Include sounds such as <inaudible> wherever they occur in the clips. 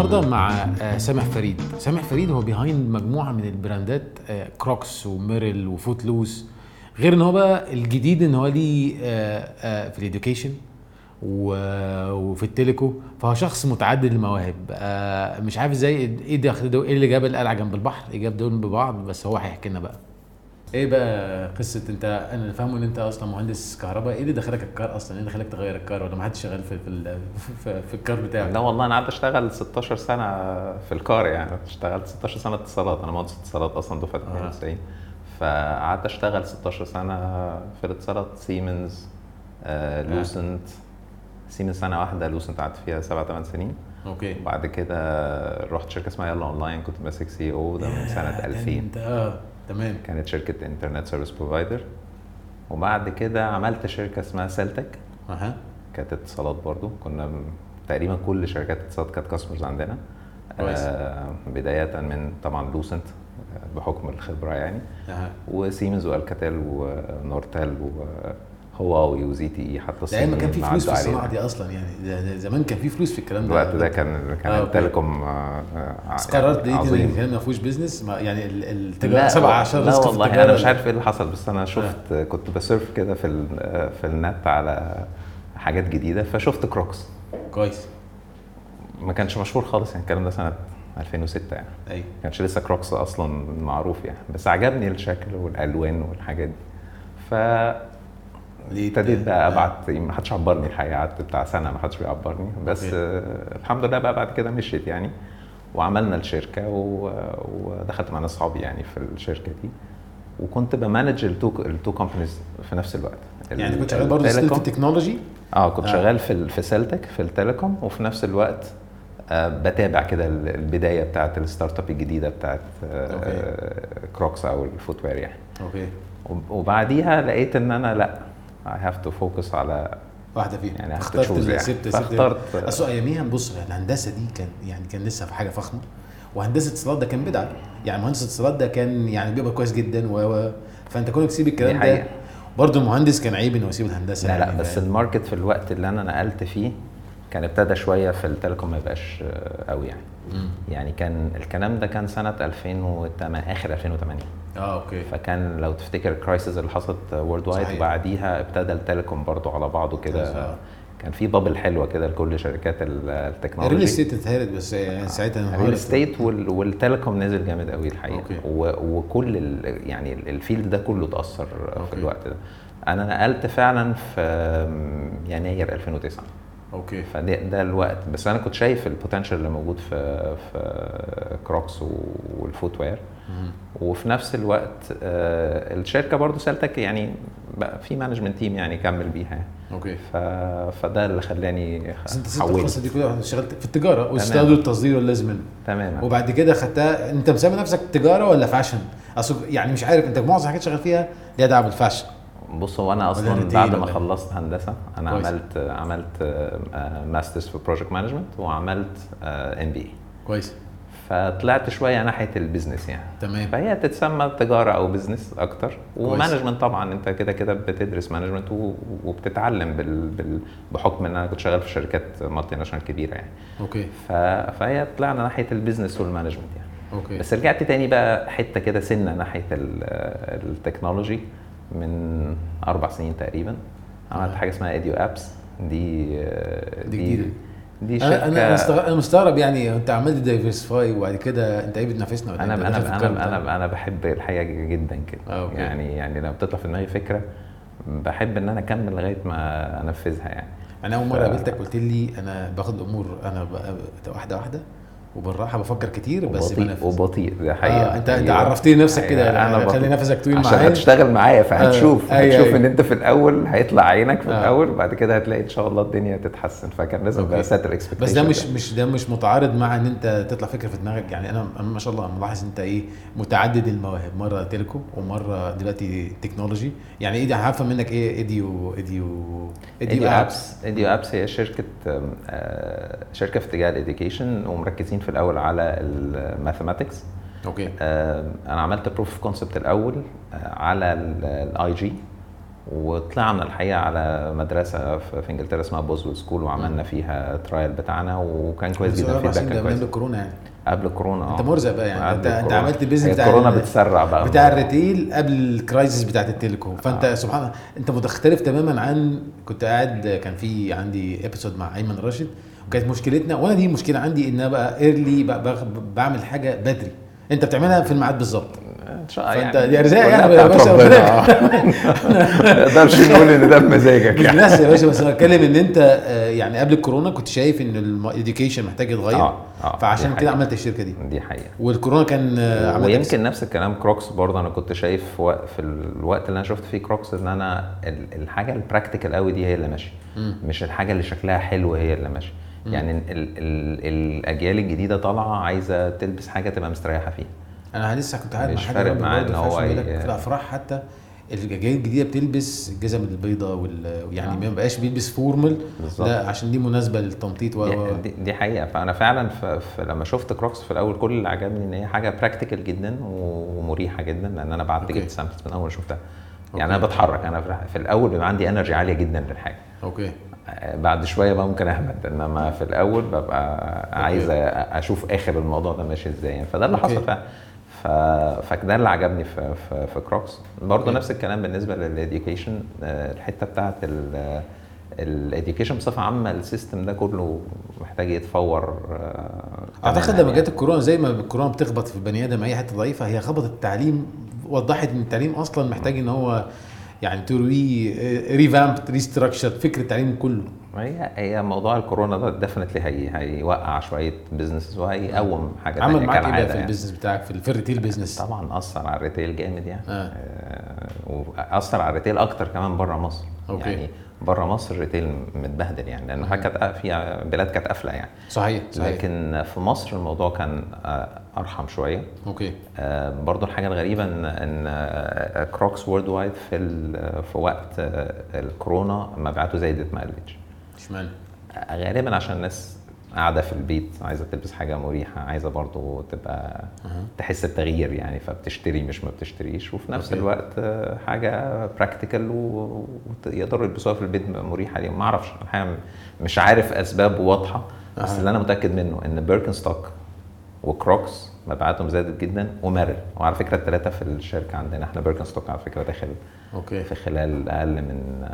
النهارده مع آه، سامح فريد. سامح فريد هو behind مجموعة من ال brandات كروكس وميرل وفوت لوكس غير إن هو بقى الجديد إن هو ليه آه، آه، في ال education وفي ال telecom. فهو شخص متعدد المواهب. مش عارف إزاي إيه ده- إيه اللي جاب القلعة جنب البحر؟ إيه جاب دول ببعض؟ بس هو هيحكي لنا بقى. إيه بقى قصة انت؟ أنا فاهمه ان انت أصلا مهندس كهرباء. إيه اللي دخلك الكار أصلا؟ إيه اللي خلاك تغير الكار ولا ما حدش شغال في في, <laughs> في, في الكار بتاعك؟ لا والله أنا قعدت اشتغل 16 سنة في الكار يعني. اشتغلت 16 سنة اتصالات. أنا مهندس اتصالات أصلا دفعة 92 فقعدت اشتغل 16 سنة في الاتصالات. سيمنز آه لوسنت سيمنز سنة واحدة لوسنت قعدت فيها سبع ثمان سنين. okay. وبعد كده رحت شركة اسمها يلا أونلاين. كنت ماسك CO ده من سنة يا، ده 2000 انت آه. تمام. كانت شركة internet service provider وبعد كده عملت شركة اسمها سيلتك. أها. كانت اتصالات برضو. كنا تقريبا كل شركات الاتصالات كانت customers عندنا. كويس. آه بداية من طبعا لوسنت بحكم الخبرة يعني. أها. وسيمنز والكاتيل ونورتل وهواوي وزي تي اي حتى ده أيام ما كان في فلوس في الصناعة. دي أصلا يعني ده ده زمان كان في فلوس في الكلام ده. الوقت ده كان كان آه،. ال telecom آه، آه، بس قررت ان عظيم. الكلام ما فيهوش business يعني ال- التجارة لا 7 10 لا والله. أنا مش عارف إيه اللي حصل بس أنا شفت كنت ب surf كده في في النت على حاجات جديدة فشفت كروكس كويس. ما كانش مشهور خالص يعني الكلام ده سنة 2006 يعني. أيوه. ما كانش لسه كروكس أصلا معروف يعني. بس عجبني الشكل والألوان والحاجات دي. ف ابتديت بقى آه. ابعت ما حدش عبرني الحقيقة قعدت بتاع سنة ما حدش بيعبرني بس okay. آه الحمد لله بقى بعد كده مشيت يعني وعملنا الشركة و... ودخلت مع ناس صحابي يعني في الشركة دي وكنت ب manage ال two ال two companies في نفس الوقت يعني كنت شغال برضه في التكنولوجي آه كنت آه. آه. شغال في في سيلتك في ال telecom وفي نفس الوقت آه بتابع كده ال- البداية بتاعت ال startup الجديدة بتاعت okay. آه كروكس أو ال footwear يعني okay وب- وبعديها لقيت إن أنا لأ I have to focus على واحدة فيهم يعني اخترت اللي يعني. سبت فاخترت- أصل اياميها بص الهندسة دي كان يعني كان لسه في حاجة فخمة وهندسة اتصالات ده كان بدعة يعني مهندس اتصالات ده كان يعني بيبقى كويس جدا و فأنت كونك تسيب الكلام ده. برضه المهندس كان عيب إنه يسيب الهندسة لا لا يعني بس فاهم؟ ال market في الوقت اللي أنا نقلت فيه كان ابتدى شوية في ال telecom ما يبقاش آه، قوي يعني مم. يعني كان الكلام ده كان سنة 2008 آخر 2008 آه okay فكان لو تفتكر ال crisis اللي حصلت worldwide. وبعديها ابتدى ال telecom برضو على بعضه. كده كان في bubble حلوة كده لكل شركات ال- التكنولوجي ال real estate اتهرت بس يعني ساعتها ال real estate وال- وال telecom نزل جامد قوي الحقيقة okay. وكل ال- يعني ال field ده كله اتأثر okay. في الوقت ده أنا نقلت فعلا في يناير 2009 okay فده ده الوقت بس أنا كنت شايف ال potential اللي موجود في في كروكس وال footwear. وفي نفس الوقت آه، الشركة برضو سألتك يعني بقى في management team يعني كمل بيها يعني. okay ف... فده اللي خلاني بس انت سبت القصة دي كلها اشتغلت في التجارة واستخدموا التصدير واللازم منه تماما وبعد كده خدتها انت مسمي نفسك تجارة ولا fashion? أصل يعني مش عارف انت معظم الحاجات شغال فيها ليها دعوه بال fashion بص هو أنا أصلا بعد ما؟ خلصت هندسة أنا كويس. عملت عملت masters في project management وعملت MBA كويس فطلعت شوية ناحية ال business يعني. تمام. فهي تتسمى تجارة أو business أكتر. و management طبعا أنت كده كده بتدرس management وبتتعلم بال... بال... بحكم إن أنا كنت شغال في شركات multinational كبيرة يعني. okay. ف... فهي طلعنا ناحية ال business وال management يعني. okay. بس رجعت تاني بقى حتة كده سنة ناحية ال- التكنولوجي من أربع سنين تقريبا. عملت آه. حاجة اسمها Edu Apps. دي دي جديدة. دي شركه أنا أنا مستغرب يعني أنت عمال diversify وبعد كده أنت إيه بتنافسنا ولا أنا أنا أنا أنا؟ أنا بحب الحقيقة جدا كده آه، okay. يعني يعني لما بتطلع في دماغي فكرة بحب إن أنا أكمل لغاية ما أنفذها يعني أنا أول مرة ف- قابلتك قلت لي أنا باخد الأمور أنا واحدة واحدة وبالراحة بفكر كتير بس وبطيء بنفذ وبطيء ده حقيقة آه انت أنت أيوة. عرفتني نفسك كده أيوة، أنا. خلي نفسك طويل عشان معايا هتشتغل معايا فهتشوف آه، أيوة، هتشوف أيوة. إن أنت في الأول هيطلع عينك في آه. الأول وبعد كده هتلاقي إن شاء الله الدنيا تتحسن فكان لازم. بقى ساتر بس ده مش مش ده مش متعارض مع إن أنت تطلع فكرة في دماغك يعني أنا ما شاء الله ملاحظ أنت إيه متعدد المواهب مرة telecom ومرة دلوقتي تكنولوجي يعني إيه ده هفهم منك إيه ايديو ايديو إيديو ابس إيديو أبس هي شركة آه، شركة في اتجاه ال education ومركزين في الأول على ال mathematics okay. أنا عملت proof concept الأول آه، على ال IG وطلعنا الحقيقة على مدرسة في في إنجلترا اسمها Boswells School وعملنا فيها trial بتاعنا وكان كويس جدا ال feedback ده كان كويس. قبل الكورونا يعني. قبل الكورونا أنت آه. مرزق بقى يعني. قبل انت أنت. عملت ال business هي بتاع الكورونا ال- بتسرع بقى. بتاع ال retail قبل ال crisis بتاعت ال telecom. فأنت آه. سبحان الله أنت مختلف تماما عن كنت قاعد كان في عندي episode مع أيمن راشد وكانت مشكلتنا وأنا دي مشكلة عندي إن أنا بقى early بعمل حاجة بدري. أنت بتعملها في الميعاد بالظبط. إن شاء فأنت يعني دي أرزاق كلها يعني يا باشا، ربنا. ما نقدرش نقول إن ده بمزاجك يعني. بس يا باشا بس أنا بتكلم إن أنت آه، يعني قبل الكورونا كنت شايف إن ال education محتاج يتغير. آه، آه، فعشان دي كده. عملت الشركة دي. دي حقيقة. والكورونا كان آه، عمل ويمكن نفس الكلام كروكس برضه أنا كنت شايف في وق- في الوقت اللي أنا شفت فيه كروكس إن أنا ال- الحاجة ال practical قوي دي هي اللي ماشية. مش الحاجة اللي شكلها حلو هي اللي ماشية. يعني ال ال الأجيال الجديدة طالعة عايزة تلبس حاجة تبقى مستريحة فيها أنا لسه كنت قاعد مع مش حد فارق معاه إن هو في الأفراح حتى الجيل الجديدة بتلبس الجزم البيضاء وال يعني آه. ما بقاش بيلبس formal. لا عشان دي مناسبة للتنطيط و دي, دي حقيقة فأنا فعلا ف ف لما شفت كروكس في الأول كل اللي عجبني إن هي حاجة practical جدا ومريحة جدا لأن أنا بعت. جبت samples من أول ما شفتها يعني okay. أنا بتحرك أنا في- الأول بيبقى عندي energy عالية جدا للحاجة okay بعد شوية بقى ممكن اهبط إنما في الأول ببقى عايز أشوف آخر الموضوع ده ماشي إزاي يعني فده اللي. حصل فعلا ف... فده اللي عجبني في في, في كروكس برضه. نفس الكلام بالنسبة لل education الحتة بتاعت ال education بصفة عامة ال system ده كله محتاج يتفور آه، أعتقد لما يعني. جت الكورونا زي ما الكورونا بتخبط في البني آدم أي حتة ضعيفة هي خبطت التعليم وضحت إن التعليم أصلا محتاج إن هو يعني تروي revamp restructure فكر التعليم كله هي هي موضوع الكورونا ده definitely هي هيوقع شوية business وهيقوم حاجة عمل معاك إيه في يعني. ال business بتاعك في في ال retail business طبعا أثر على ال retail جامد يعني آه. آه. وأثر على ال retail أكتر كمان بره مصر okay. يعني بره مصر ال retail متبهدل يعني لأن كانت في بلاد كانت قافلة يعني. صحيح صحيح. لكن في مصر الموضوع كان أرحم شوية. okay. آه، برضو الحاجة الغريبة إن إن كروكس worldwide في في وقت آه، الكورونا مبيعاته زادت ما قلتش. إشمعنى؟ غالبا عشان الناس قاعدة في البيت عايزة تلبس حاجة مريحة عايزة برضو تبقى أها. تحس بتغيير يعني فبتشتري مش ما بتشتريش وفي نفس okay. الوقت حاجة practical ويقدروا يلبسوها في البيت مريحة ليهم ما أعرفش الحقيقة مش عارف أسباب واضحة بس أها. اللي أنا متأكد منه إن بيركن ستوك وكروكس مبيعاتهم زادت جدا وميريل وعلى فكرة الثلاثه في الشركة عندنا إحنا بيركن ستوك على فكرة داخل okay في خلال أقل من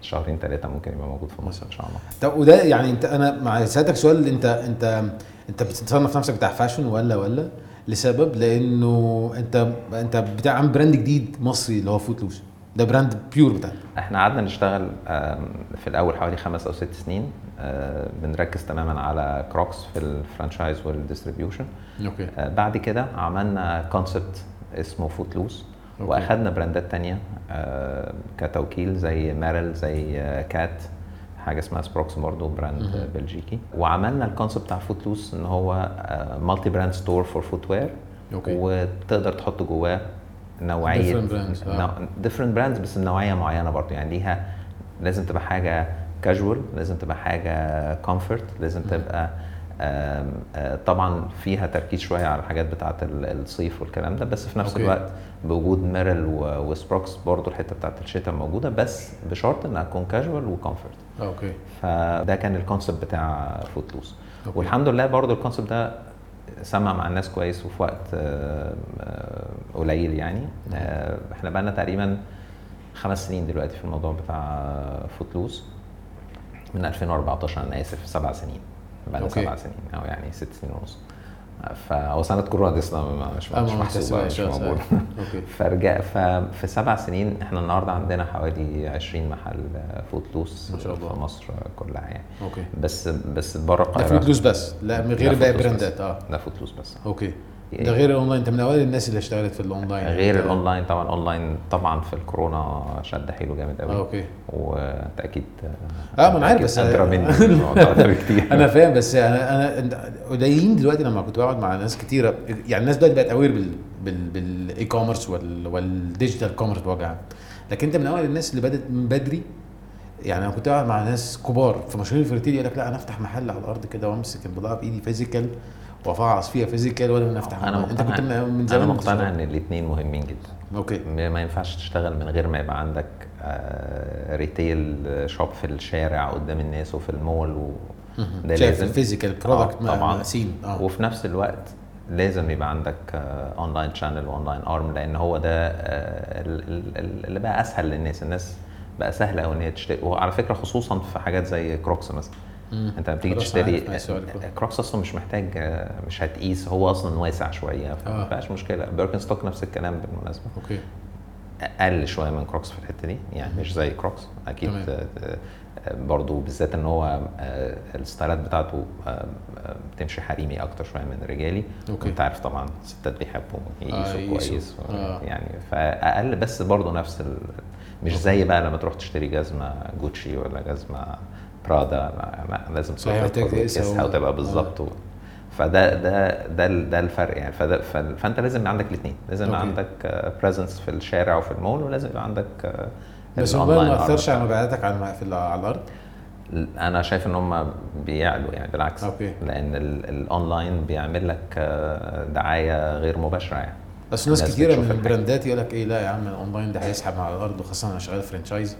شهرين ثلاثة ممكن يبقى موجود في مصر إن شاء الله. طب وده يعني انت أنا مع سألتك سؤال انت انت أنت بتصنف نفسك بتاع fashion ولا ولا؟ لسبب لأنه انت أنت بتعمل brand جديد مصري اللي هو فوت لوس ده brand pure بتاعك. إحنا قعدنا نشتغل في الأول حوالي خمس أو ست سنين آه، بنركز تماما على كروكس في ال franchise وال distribution okay. آه، بعد كده عملنا concept اسمه فوت لوس okay. واخدنا براندات تانية آه، كتوكيل زي ميريل زي آه، كات حاجة اسمها سبروكس برضه brand. بلجيكي وعملنا ال concept بتاع فوت لوس إن هو multi-brand store for footwear وتقدر تحط جواه نوعية آه. different brands بس نوعية معينة برضه يعني ليها لازم تبقى حاجة كاجوال لازم تبقى حاجة comfort لازم تبقى آه، طبعا فيها تركيز شوية على الحاجات بتاعة ال- الصيف والكلام ده بس في نفس okay. الوقت بوجود ميرل وكروكس برضه الحتة بتاعة الشتاء موجودة بس بشرط إنها تكون casual و comfort okay. فده كان ال concept بتاع فوت لوس. والحمد لله برضو ال concept ده سمع مع الناس كويس وفي وقت قليل يعني. إحنا بقالنا تقريبا خمس سنين دلوقتي في الموضوع بتاع فوت لوس من 2014 أنا آسف سبع سنين. بقالنا okay. سبع سنين أو يعني ست سنين ونص. فهو سنة كورونا دي مش آه مش محسوبه مش آه، موجوده <laughs> فرجع ففي سبع سنين إحنا النهارده عندنا حوالي 20 محل فوت لوس ما شاء الله. في مصر كلها يعني. okay. بس بس بره ده القاهرة. فوت لوس بس لا من غير ده باقي brandات. آه. ده فوت لوس بس. okay؟ ده غير الأونلاين. انت من أوائل الناس اللي اشتغلت في الأونلاين غير أنت- الأونلاين طبعا. اونلاين طبعا في الكورونا شد حيله جامد قوي. okay. وانت أكيد آه ما أنا عارف بس ادرى مني. <laughs> ده بكتير. أنا فاهم بس أنا أنا قليلين دلوقتي لما كنت بقعد مع ناس كتيرة. يعني الناس دلوقتي بقت aware بال بال بال e-commerce وال وال digital commerce بوجه عام لكن أنت من أوائل الناس اللي بدأت من بدري يعني أنا كنت قاعد مع ناس كبار في مشاريع ال retail يقول لك لا أنا أفتح محل على الأرض كده وأمسك البضاعه بايدي physical وافعص فيها physical ولا ان افتح أنا؟ أنت كنت من زمان أنا مقتنع. إن الاثنين مهمين جدا. okay. ما ينفعش تشتغل من غير ما يبقى عندك retail shop في الشارع قدام الناس وفي المول و ده شايف لازم. ال physical product آه، طبعاً. مقسيم آه. وفي نفس الوقت لازم يبقى عندك online channel و online arm لأن هو ده آه، ال- ال- ال- اللي بقى أسهل للناس. الناس بقى سهل قوي إن هي تشتري. وعلى فكرة خصوصا في حاجات زي كروكس مثلا. مم. انت لما تيجي خلاص تشتري. كروكس أصلا مش محتاج آه، مش هتقيس هو أصلا واسع شوية فما آه. فيهاش مشكلة بيركنستوك نفس الكلام بالمناسبة okay أقل شوية من كروكس في الحتة دي يعني مش زي كروكس أكيد تمام. آه، آه، برضو بالذات إن هو آه، ال styleات بتاعته آه، آه، بتمشي حريمي أكتر شوية من رجالي okay. انت عارف طبعا الستات بيحبوا يقيسوا يقيسوا. كويس و- آه. يعني فأقل بس برضو نفس ال... مش زي بقى لما تروح تشتري جزمة جوتشي ولا جزمة برادا لا, لا لازم محتاج تدخل تقيسها وتقيسها و- وتبقى بالظبط. و... فده ده ده ده الفرق يعني. فده فانت لازم يبقى عندك الاثنين لازم يبقى. عندك presence في الشارع وفي المول ولازم يبقى عندك آه، بس الموبايل ما اثرش. على مبيعاتك على في على الأرض؟ أنا شايف إن هم بيعلوا يعني بالعكس. okay. لأن ال- الاونلاين بيعمل لك آه، دعاية غير مباشرة يعني. بس ناس كتيرة من. ال brandات يقول لك إيه لا يا عم الاونلاين ده هيسحب على الأرض وخاصه أنا شغال franchise.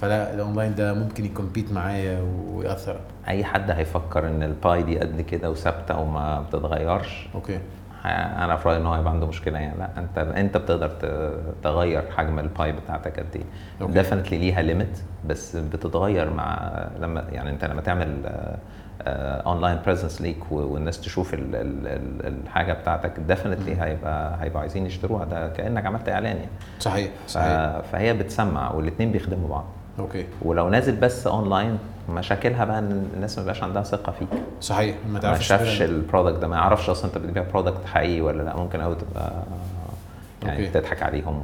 فلا الاونلاين ده ممكن ي compete معايا ويأثر. أي حد هيفكر إن ال pie دي قد كده وثابتة وما بتتغيرش؟ okay. أنا في رأيي إن هو هيبقى عنده مشكلة يعني. لا أنت أنت بتقدر تغير حجم ال pie بتاعتك قد إيه. definitely ليها limit بس بتتغير مع لما يعني أنت لما تعمل online presence ليك والناس تشوف ال ال ال الحاجة بتاعتك definitely هيبقى هيبقوا عايزين يشتروها. ده كأنك عملت إعلان يعني. صحيح صحيح. فهي بتسمع والاثنين بيخدموا بعض. okay. ولو نازل بس اونلاين مشاكلها بقى إن الناس ما بيبقاش عندها ثقة فيك. صحيح ما ما تعرفش شافش فعلاً. ال product ده ما يعرفش أصلا أنت بتبيع product حقيقي ولا لأ. ممكن قوي تبقى يعني okay. تضحك عليهم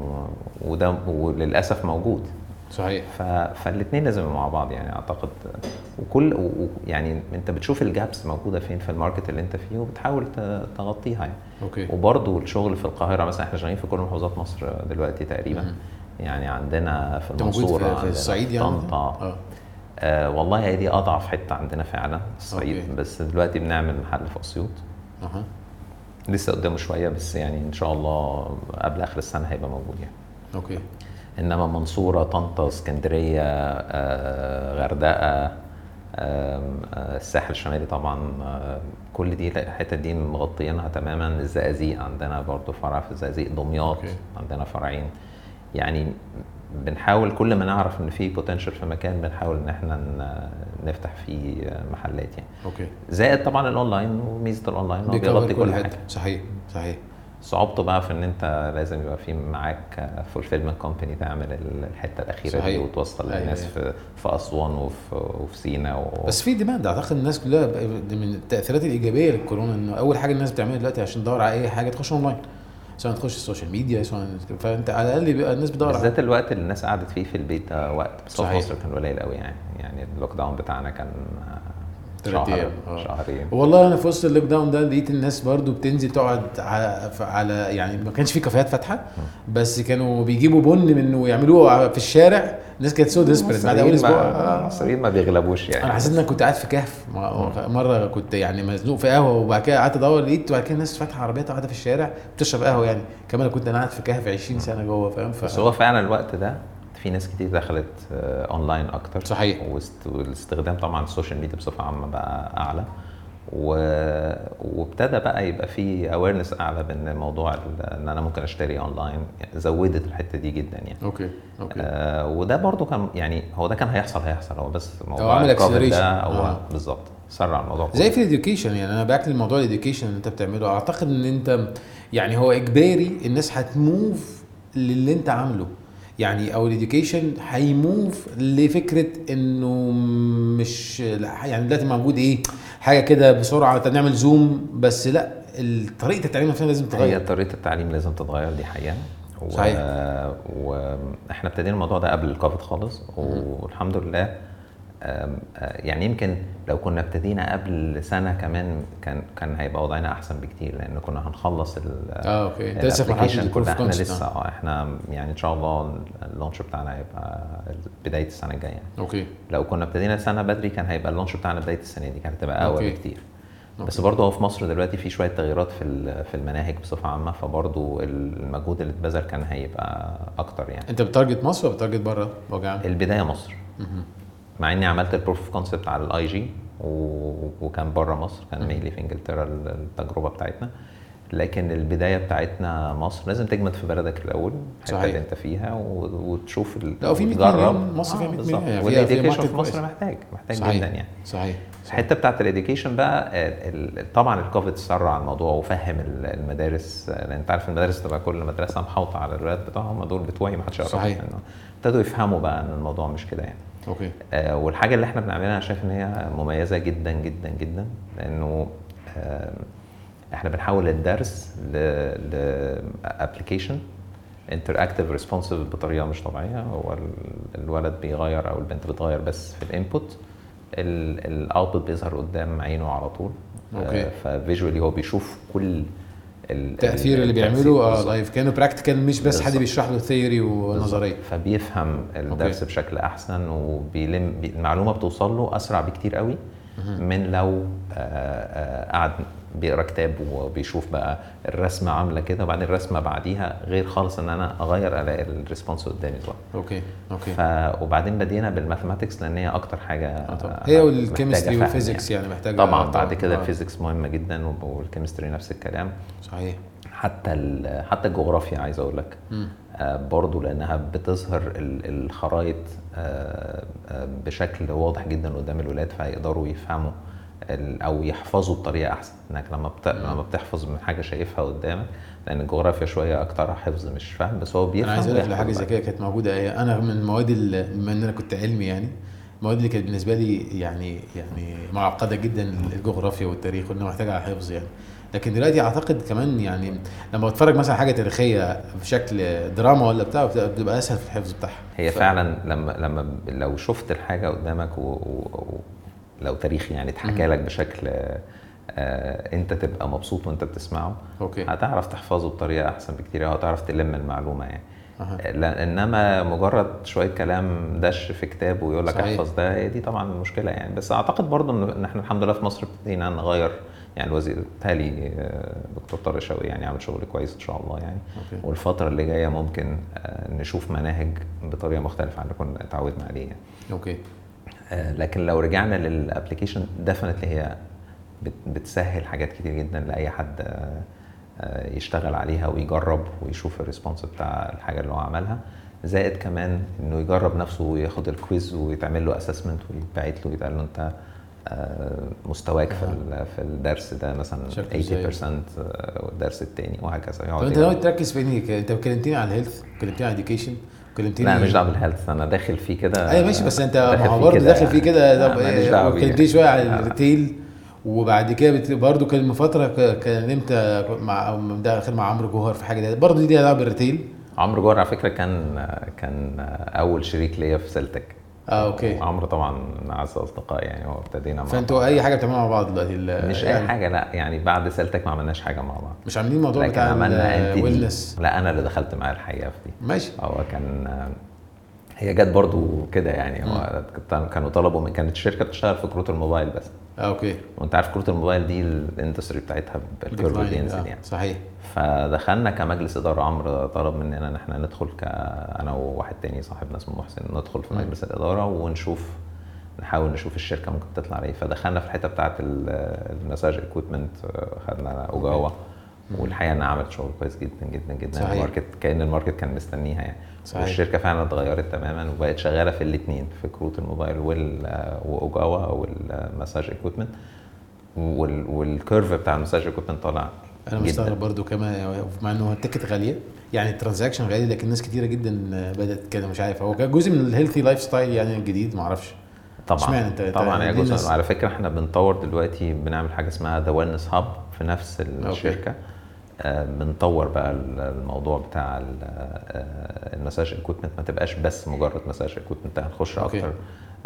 وده وللأسف موجود. صحيح. ف... فالاثنين لازم مع بعض يعني أعتقد. وكل و... و- يعني أنت بتشوف ال gaps موجودة فين في ال market اللي أنت فيه وبتحاول ت- تغطيها يعني. okay. وبرضه الشغل في القاهرة مثلا إحنا شغالين في كل محافظات مصر دلوقتي تقريبا. مم. يعني عندنا في المنصورة في, في الصعيد يعني؟ طنطا. آه. آه والله هي دي أضعف حتة عندنا فعلا الصعيد. okay. بس دلوقتي بنعمل محل في أسيوط. أها. لسه قدامه شوية بس يعني إن شاء الله قبل آخر السنة هيبقى موجود يعني. okay. إنما منصورة طنطا اسكندرية آه، غردقة آه، الساحل الشمالي طبعا آه، كل دي الحتت دي مغطيينها تماما. الزقازيق عندنا برضو فرع في الزقازيق دمياط okay. عندنا فرعين. يعني بنحاول كل ما نعرف إن في potential في مكان بنحاول إن إحنا نفتح فيه محلات يعني. okay. زائد طبعا الاونلاين وميزة الاونلاين هو بيغطي كل حاجة. صحيح صحيح. صعوبته بقى في إن أنت لازم يبقى في معاك fulfillment company تعمل الحتة الأخيرة دي صحيح. وتوصل أيوة، للناس أيوة. في في أسوان وفي وفي سينا و... بس في demand أعتقد الناس كلها دي من التأثيرات الإيجابية للكورونا إنه أول حاجة الناس بتعملها دلوقتي عشان تدور على أي حاجة تخش اونلاين سواء تخش ال social media سواء فأنت على الأقل بيبقى الناس بتدور بالذات الوقت اللي الناس قعدت فيه في البيت ده وقت بس هو في صحيح. مصر كان قليل قوي يعني يعني ال lockdown بتاعنا كان تلات شهر أيام، آه. شهرين. والله أنا في وسط ال lockdown ده لقيت الناس برضو بتنزل تقعد على على يعني ما كانش في كافيهات فاتحة بس كانوا بيجيبوا بن منه ويعملوه في الشارع. الناس كانت so desperate بعد أول أسبوع. المصريين ما بيغلبوش يعني. أنا حسيت ان أنا كنت قاعد في كهف. مرة كنت يعني مزنوق في قهوة وبعد كده قعدت أدور لقيت بعد كده الناس فاتحة عربيات قاعدة في الشارع بتشرب قهوة يعني. كمان كنت أنا قاعد في كهف 20 سنة جوه فاهم. بس هو فعلا الوقت ده في ناس كتير دخلت آه، اونلاين أكتر. صحيح. والاستخدام طبعا ال social media بصفة عامة بقى أعلى. و... وابتدى بقى يبقى في awareness أعلى بان موضوع إن أنا ممكن أشتري اونلاين زودت الحتة دي جدا يعني. okay okay. آه وده برضو كان يعني هو ده كان هيحصل هيحصل. هو بس موضوع عمل الكوفيد. ده هو آه. بالظبط. سرع الموضوع زي. في ال education يعني. أنا باكل موضوع ال education اللي أنت بتعمله. أعتقد إن أنت يعني هو إجباري الناس هت move للي أنت عامله. يعني أو ال education هي move لفكرة إنه مش يعني دلوقتي موجود إيه حاجة كده بسرعة نعمل Zoom بس لا طريقة التعليم نفسها لازم هي تتغير طريقة التعليم لازم تتغير دي حقيقة و... صحيح. وإحنا ابتدينا الموضوع ده قبل الكوفيد خالص والحمد لله يعني يمكن لو كنا ابتدينا قبل سنة كمان كان كان هيبقى وضعنا أحسن بكتير لأن كنا هنخلص ال آه okay. أنت لسه في إحنا لسه آه إحنا يعني إن شاء الله ال launch بتاعنا هيبقى بداية السنة الجاية. okay. لو كنا ابتدينا سنة بدري كان هيبقى ال launch بتاعنا بداية السنة دي كانت هتبقى أقوى okay. بكتير. بس برضه هو في مصر دلوقتي في شوية تغييرات في في المناهج بصفة عامة فبرضه المجهود اللي اتبذل كان هيبقى أكتر يعني. أنت بت target مصر ولا بت target بره؟ البداية مصر. مع إني عملت ال proof of concept على ال IG وكان بره مصر كان ميلي في إنجلترا التجربة بتاعتنا لكن البداية بتاعتنا مصر لازم تجمد في بلدك الأول الحتة. اللي أنت فيها و- وتشوف لا، وفي 100 وتجرب. مليون، مصر فيها 100 بالظبط. مليون، يعني في مصر. محتاج محتاج صحيح جدا يعني صحيح الحتة بتاعت ال education بقى طبعا الكوفيد سرع الموضوع وفهم ال- المدارس لأن أنت عارف المدارس تبقى كل مدرسة محاوطة على الولاد بتوعهم دول بتوعي ما حدش يعرف صحيح. ابتدوا يفهموا بقى إن الموضوع مش كده يعني okay. آه، والحاجة اللي إحنا بنعملها أنا شايف إن هي مميزة جدا جدا جدا لأنه آه، إحنا بنحول الدرس ل application interactive responsive بطريقة مش طبيعية. هو ال- الولد بيغير أو البنت بتغير بس في ال input. ال output بيظهر قدام عينه على طول. okay. ف visually هو بيشوف كل التأثير اللي بيعمله آه. live كأنه practical مش بس حد. بيشرح له theory ونظرية. فبيفهم الدرس okay. بشكل أحسن وبيلم بي- المعلومة بتوصل له أسرع بكتير قوي من لو آه، آه، قعد بيقرأ كتاب وبيشوف بقى الرسمة عاملة كده وبعدين الرسمة بعديها غير خالص إن أنا أغير ألاقي ال response قدامي طبعا okay okay. ف وبعدين بدينا بال mathematics لأن هي أكتر حاجة آه طبعا. هي وال chemistry وال physics يعني. محتاجة طبعا بعد كده. ال physics مهمة جدا وال chemistry نفس الكلام. صحيح. حتى ال- حتى الجغرافيا عايز أقول لك. برضو لأنها بتظهر ال- الخرايط آه، آه، بشكل واضح جدا قدام الولاد فيقدروا يفهموا أو يحفظوا بطريقة أحسن. إنك لما. لما بتحفظ من حاجة شايفها قدامك لأن الجغرافيا شوية اكترها حفظ مش فهم بس هو بيفهم أنا عايز أقول لك حاجة زي كده كانت موجودة. أنا من المواد اللي- بما إن أنا كنت علمي يعني المواد اللي كانت بالنسبة لي يعني يعني معقدة جدا الجغرافيا والتاريخ وإنها محتاجة على حفظ يعني. لكن دلوقتي أعتقد كمان يعني لما بتفرج مثلا حاجة تاريخية بشكل دراما ولا بتاع بتبقى أسهل في الحفظ بتاعها. هي ف- فعلا لما لما لو شفت الحاجة قدامك و... و... و... لو تاريخ يعني اتحكى لك بشكل آه أنت تبقى مبسوط وأنت بتسمعه أوكي. هتعرف تحفظه بطريقة أحسن بكتير هتعرف تلم المعلومة يعني. لا إنما مجرد شوية كلام دش في كتاب ويقول لك. احفظ ده هي دي طبعا مشكلة يعني. بس أعتقد برضو إن إحنا الحمد لله في مصر ابتدينا نغير يعني الوزير تالي آه، دكتور طارق شوقي يعني عامل شغل كويس إن شاء الله يعني. okay. والفترة اللي جاية ممكن آه، نشوف مناهج بطريقة مختلفة عن اللي كنا اتعودنا عليه يعني. okay. آه، لكن لو رجعنا لل application definitely هي بت- بتسهل حاجات كتير جدا لأي حد يشتغل عليها ويجرب ويشوف ال response بتاع الحاجة اللي هو عملها. زائد كمان إنه يجرب نفسه وياخد ال quiz ويتعمل له assessment ويتبعت له يتقال له أنت مستواك في ال- في الدرس ده مثلا شكله إزاي؟ 80% آه، والدرس التاني وهكذا يقعد انت. ناوي تركز في انهي انت كلمتني على ال health كلمتني على ال education كلمتني لا مش دعوة بال health أنا داخل فيه كده أيوه ماشي بس أنت ما هو برضه داخل فيه يعني. كده طب إيه بيه. وكلمتني شوية على. ال retail وبعد كده برضه كان من فترة كلمت مع داخل مع عمرو جوهر في حاجة دي برضه دي ليها دعوة بال retail عمرو جوهر على فكرة كان كان أول شريك ليا في سلتك آه okay. عمرو طبعا أعز اصدقاء يعني هو ابتدينا مع فأنتوا. أي حاجة بتعملوها مع بعض دلوقتي؟ مش يعني اي حاجة لا يعني بعد سلتك ما عملناش حاجة مع بعض. مش عاملين الموضوع لكن بتاع عملنا ال wellness لا أنا اللي دخلت معاه الحقيقة في دي. ماشي. هو كان هي جت برضو كده يعني هو كانوا طلبوا من كانت الشركة بتشتغل في كروت الموبايل بس. okay. وأنت عارف كروت الموبايل دي ال industry بتاعتها declining، بينزل آه، يعني. صحيح. فدخلنا كمجلس إدارة عمرو طلب مننا إن إحنا ندخل ك أنا وواحد تاني صاحبنا اسمه محسن ندخل في. مجلس الإدارة ونشوف نحاول نشوف الشركة ممكن تطلع عليه فدخلنا في الحتة بتاعه ال massage equipment خدنا أوجاوا والحقيقة إنها عملت شغل كويس جدا جدا جدا. صحيح. الماركت كأن الماركت كان مستنيها يعني. صحيح. والشركة فعلا اتغيرت تماما وبقت شغالة في الاثنين في كروت الموبايل وأوجاوا وال massage equipment وال curve بتاع ال massage equipment طالع أنا. مستغرب برضو كمان مع إنه ال ticket غالية يعني ال transaction غالي لكن ناس كتيرة جدا بدأت كده مش عارف. هو جزء من ال healthy lifestyle يعني الجديد؟ ما أعرفش طبعا انت- طبعا يا جزء على فكرة إحنا بنطور دلوقتي بنعمل حاجة اسمها The Wellness Hub في نفس الشركة. آه، بنطور بقى ال- الموضوع بتاع آه، ال massage equipment ما تبقاش بس مجرد massage equipment هنخش okay. أكتر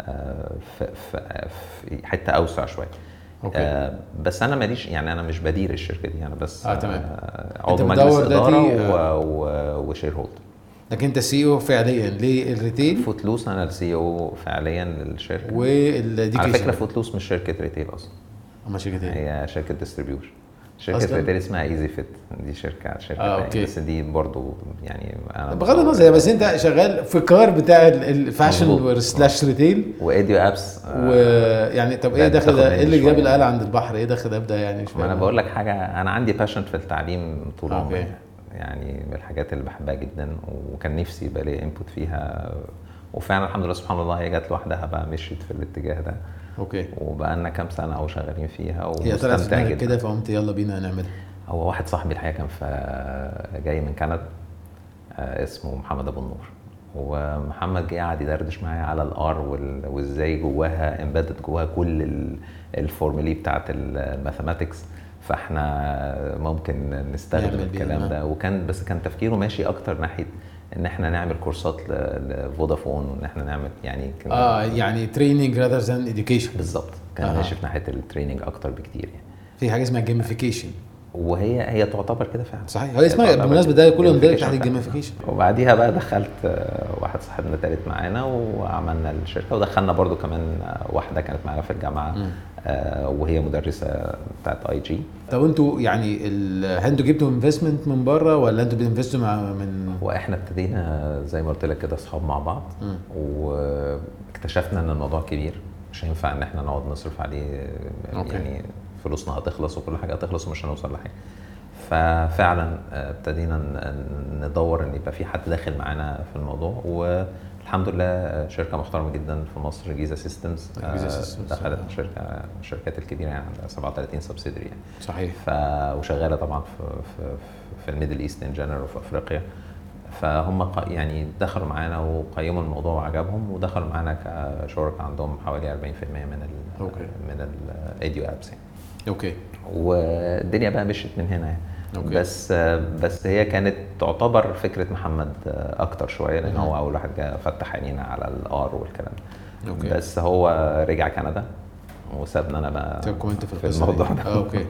آه، في, في, حتة أوسع شوية. okay. آه بس أنا ماليش يعني أنا مش بدير الشركة دي أنا بس آه، تمام. آه عضو مجلس إدارة و- و- و shareholder لكن أنت CEO فعليا لل retail فوتلوس أنا السي أو فعليا للشركة. على وال education فكرة فوتلوس مش شركة retail أصلا. اما شركة إيه؟ هي شركة distribution شركة؟ retail اسمها Easy Fit دي شركه شركة آه، okay. بس دي برضو يعني أنا بغض النظر بس أنت شغال في كار بتاع ال- ال fashion. slash retail و edu apps ويعني طب إيه دخل ده؟ إيه اللي جاب. الاله عند البحر؟ إيه دخل ده يعني مش أنا. بقول لك حاجة أنا عندي passion في التعليم طول. عمري يعني من الحاجات اللي بحبها جدا وكان نفسي يبقى لي input فيها وفعلا الحمد لله سبحان الله هي جت لوحدها بقى مشيت في الاتجاه ده okay. وبقى لنا كام سنة أو شغالين فيها ومستمتع جدا. كده فقمت يلا بينا نعملها. هو واحد صاحبي الحقيقة كان في جاي من كندا آه، اسمه محمد أبو النور. ومحمد جه قعد يدردش معايا على ال AR وإزاي جواها embedded جواها كل ال- ال formulas بتاعت ال mathematics. فإحنا ممكن نستخدم الكلام آه. ده. وكان بس كان تفكيره ماشي أكتر ناحية إن إحنا نعمل كورسات لفودافون وإن إحنا نعمل يعني آه يعني training rather than education بالظبط كان آه. ماشي في ناحية ال training أكتر بكتير يعني. في حاجة اسمها gamification وهي هي تعتبر كده فعلا صحيح هي اسمها بالمناسبة ده كله يندرج gamification تحت. ال gamification وبعديها بقى دخلت آه، واحد صاحبنا تالت معانا وعملنا الشركة ودخلنا برضو كمان آه، واحدة كانت معانا في الجامعة مم. آه، وهي مدرسة بتاعت IG طب أنتوا يعني هل أنتوا جبتوا investment من بره ولا أنتوا بت invest وا مع من وإحنا ابتدينا زي ما قلت لك كده اصحاب مع بعض مم. واكتشفنا ان الموضوع كبير مش هينفع ان إحنا نقعد نصرف عليه okay. يعني فلوسنا هتخلص وكل حاجة هتخلص ومش هنوصل لحاجة. ففعلا آه، ابتدينا ندور إن يبقى في حد داخل معانا في الموضوع. والحمد لله آه، شركة محترمة جدا في مصر Giza Systems. Giza Systems، دخلت آه. شركة الشركات الكبيرة يعني عندها 37 subsidiary يعني. صحيح. ف وشغالة طبعا في في في ال Middle East in general وفي أفريقيا. فهم يعني دخلوا معانا وقيموا الموضوع وعجبهم ودخلوا معانا كشركاء عندهم حوالي 40% من ال okay. من ال EduApps يعني. okay والدنيا بقى مشيت من هنا يعني okay. بس بس هي كانت تعتبر فكرة محمد أكتر شوية لأن. هو أول واحد جه فتح عينينا على ال AR والكلام ده okay. بس هو رجع كندا وسابنا أنا بقى سيبكم أنتوا في في الموضوع. ده آه okay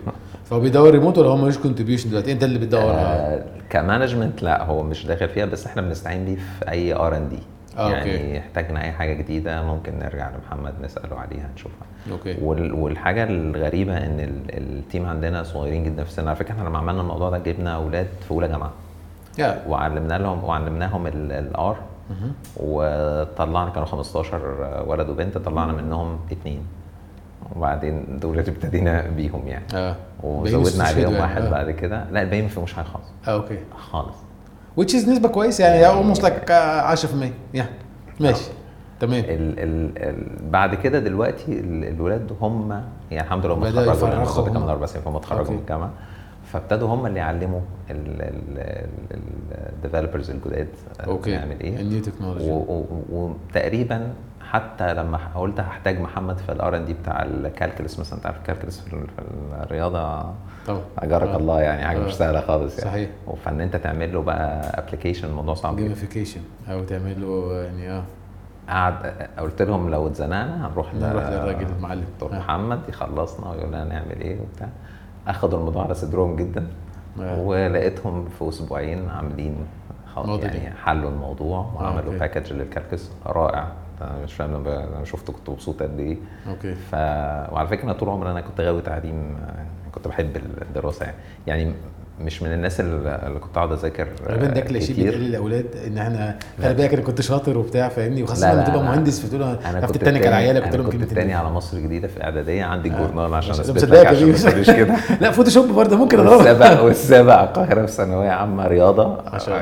فهو بيدور ريموت ولا هو ملوش contribution دلوقتي انت اللي بتدور آه. آه ك management لا هو مش داخل فيها بس إحنا بنستعين بيه في أي R and D آه، يعني okay. احتاجنا أي حاجة جديدة ممكن نرجع لمحمد نسأله عليها نشوفها. okay. وال- والحاجة الغريبة إن ال- team عندنا صغيرين جدا في السن. على فكرة إحنا لما عملنا الموضوع ده جبنا أولاد في أولى جامعة. يا. وعلمنا لهم وعلمناهم ال AR. وطلعنا كانوا 15 ولد وبنت طلعنا منهم اثنين وبعدين دول ابتدينا بيهم يعني. آه. وزودنا عليهم يعني. واحد آه. بعد كده. لا الباقي ما فيهمش حاجة خالص. آه okay. خالص. Which is نسبة كويسة يعني almost like 10% يا ماشي. تمام. ال ال ال بعد كده دلوقتي ال- الولاد هم يعني الحمد لله هم اتخرجوا هم. من أربع سنين فهم اتخرجوا. من الجامعة. فابتدوا هم اللي يعلموا ال developers الجداد okay. نعمل إيه. ال new technology وتقريبا حتى لما قلت هحتاج محمد في ال R and D بتاع ال calculus مثلا أنت عارف ال calculus في ال- في الرياضة طبعا أجرك آه. الله يعني حاجة آه. مش سهلة خالص يعني صحيح فان أنت تعمل له بقى application الموضوع صعب جدا gamification أو تعمل له يعني آه قعد قلت لهم لو اتزنقنا هنروح نروح للراجل المعلم. دكتور آه. محمد يخلصنا ويقول لنا نعمل إيه وبتاع أخدوا الموضوع على صدرهم جدا آه. ولقيتهم في أسبوعين عاملين خلاص. يعني حلوا الموضوع وعملوا okay. package لل calculus رائع أنا مش فاهم لما أنا شفته كنت مبسوط قد إيه. okay. ف وعلى فكرة طول عمري أنا كنت غاوي تعليم آه، كنت بحب الدراسة يعني. يعني مش من الناس اللي كنت اقعد اذاكر آه، غالبا ده كلاشيه كتير. بيتقال للاولاد إن إحنا خلي بالك أنا كنت شاطر وبتاع فاهمني؟ وخاصة لما تبقى مهندس فتقول أنا كنت التاني كان عيالك قلت لهم كنت التاني على مصر الجديدة في إعدادية عندي آه. الجورنال عشان <laughs> مش- أثبت عشان كده. لا Photoshop برضه ممكن <laughs> والسابع والسابع القاهرة في ثانوية عامة رياضة.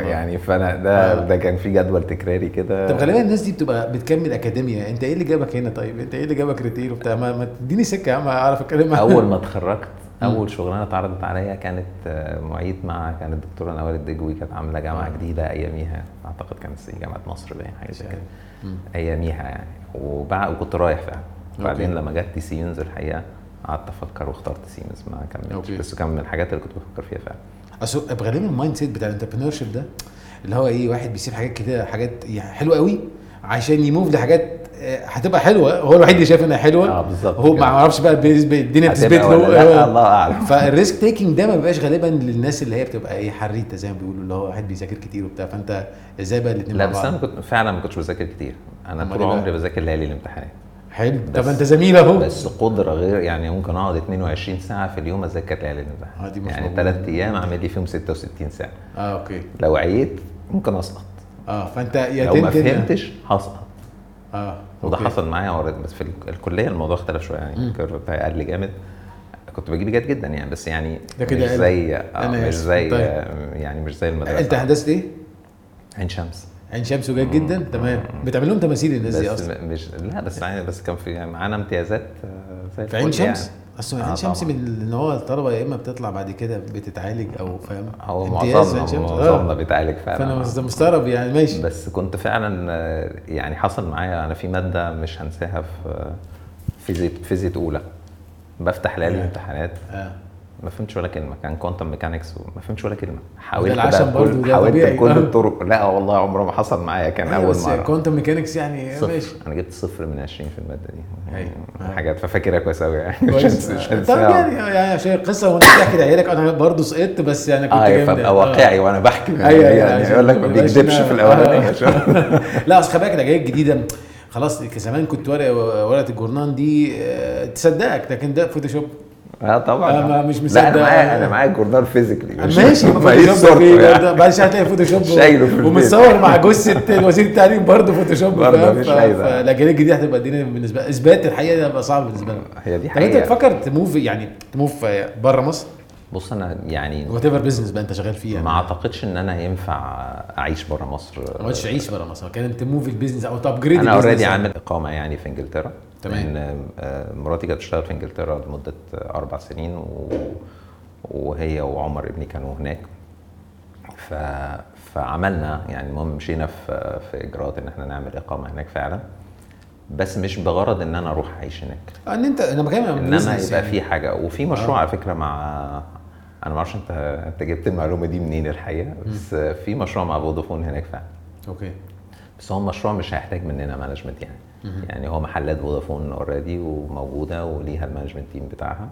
يعني فأنا ده آه. ده كان في جدول تكراري كده. طب غالبا الناس دي بتبقى بتكمل اكاديميا أنت إيه اللي جابك هنا طيب؟ أنت إيه اللي جابك retail وبتاع؟ ما, تديني سكة يا عم أعرف أتكلم أول ما اتخرجت. أول شغلانة اتعرضت عليا كانت آه، معيد مع كانت الدكتوره نوال الدجوي كانت عاملة جامعة. جديدة أياميها أعتقد كانت جامعة مصر باين حاجة زي كده. أياميها يعني وبعد وكنت رايح فعلا وبعدين okay. لما جت سيمنز الحقيقة قعدت أفكر واخترت سيمنز ما كملتش. بس كان من الحاجات اللي كنت بفكر فيها فعلا أصل غالبا ال mindset بتاع ال entrepreneur ده اللي هو إيه واحد بيسيب حاجات كده حاجات يعني حلوة قوي عشان ي move لحاجات آه، هتبقى حلوة. هو الوحيد اللي شايف إنها حلوة. آه بالظبط هو ما. أعرفش بقى الدنيا بتثبت لا؟ له الله أعلم. <laughs> فال risk taking ده ما بيبقاش غالبا للناس اللي هي بتبقى إيه حريفة زي ما بيقولوا اللي هو واحد بيذاكر كتير وبتاع. فأنت إزاي بقى الاثنين لا بس؟ أنا كنت فعلا ما كنتش بذاكر كتير. أنا طول إيه؟ عمري بذاكر ليالي الامتحانات. حلو. طب أنت زميل أهو. بس قدرة غير يعني ممكن أقعد 22 ساعة في اليوم أذاكر الاعلان ده آه، يعني. ثلاث أيام أعمل لي فيهم 66 ساعة. آه okay. لو عييت ممكن أسقط. آه فأنت يا لو ما فهمتش هسقط آه وده okay. حصل معايا بس في ال- الكلية الموضوع اختلف شوية يعني ال curve بتاعي قل جامد كنت بجيب جيد جدا يعني بس يعني ده كده مش. زي آه أنا مش. زي طيب. آه، يعني مش زي المدرسة أنت هندسة إيه؟ عين شمس عين شمس وجيد جدا تمام بتعمل لهم تماثيل الناس دي أصلا مش لا بس يعني بس كان في معانا امتيازات آه، زي في عين الفل يعني. أصل آه عين شمس. من ان هو الطلبة يا إما بتطلع بعد كده بتتعالج أو فاهم هو معظمنا. معظمنا آه. بيتعالج فعلا فأنا آه. مست- مستغرب يعني ماشي بس كنت فعلا آه، يعني حصل معايا أنا في مادة مش هنساها في آه، فيزياء فيزياء أولى بفتح ليالي آه. الامتحانات آه ما فهمتش ولا كلمة. كان quantum mechanics وما فهمتش ولا كلمة. حاولت العشم برضه بكل ده حاولت. بكل آه. الطرق. لا والله عمره ما حصل معايا. كان أيوة أول بس مرة. quantum mechanics يعني صفر. ماشي. أنا جبت صفر من 20 في المادة دي. أيوة. آه. حاجات. ففاكرها كويس قوي يعني. مش طب يعني يعني عشان القصة وأنا بحكي لعيالك أنا برضه سقطت بس أنا كنت آه جامد. فابقى واقعي وأنا بحكي. أيوة، يعني يقول لك ما بيكذبش في الأولانية. آه. <laughs> لا أصل خلي بالك الاجيال الجديدة خلاص زمان كنت ورقه ورقة الجورنان دي آه، تصدقك لكن ده فوتوشوب آه طبعا ما- مش لا مصدق. أنا معايا أنا معايا جورنال physically ماشي ما Photoshop يعني. شوية هتلاقي فوتوشوب شايله في. ومتصور مع جثه وزير التعليم برضه فوتوشوب برضه؟ مش عايزة. فالاجيال الجديده هتبقى الدنيا بالنسبة إثبات الحقيقة ده هيبقى صعب بالنسبة لهم هي دي طب أنت حقيقة تفكر تـ move يعني ت move بره مصر بص أنا يعني whatever business بقى أنت شغال فيه يعني ما أعتقدش إن أنا ينفع أعيش بره مصر ما تعيش بره مصر كان ت move ال business أو ت upgrade أنا already عامل إقامة يعني في إنجلترا تمام. لأن آه، مراتي كانت بتشتغل في إنجلترا لمدة آه، أربع سنين و... وهي وعمر ابني كانوا هناك. ف... فعملنا يعني المهم مشينا في في إجراءات إن إحنا نعمل إقامة هناك فعلا. بس مش بغرض إن أنا أروح أعيش هناك. إن أنت أنا بكلم انما business يبقى يعني. في حاجة. وفي مشروع آه. على فكرة مع أنا ما أعرفش أنت أنت جبت المعلومة دي منين الحقيقة. بس في مشروع مع فودافون هناك فعلا. أوكي. بس هو مشروع مش هيحتاج مننا management يعني. يعني هو محلات فودافون already وموجودة وليها ال management team بتاعها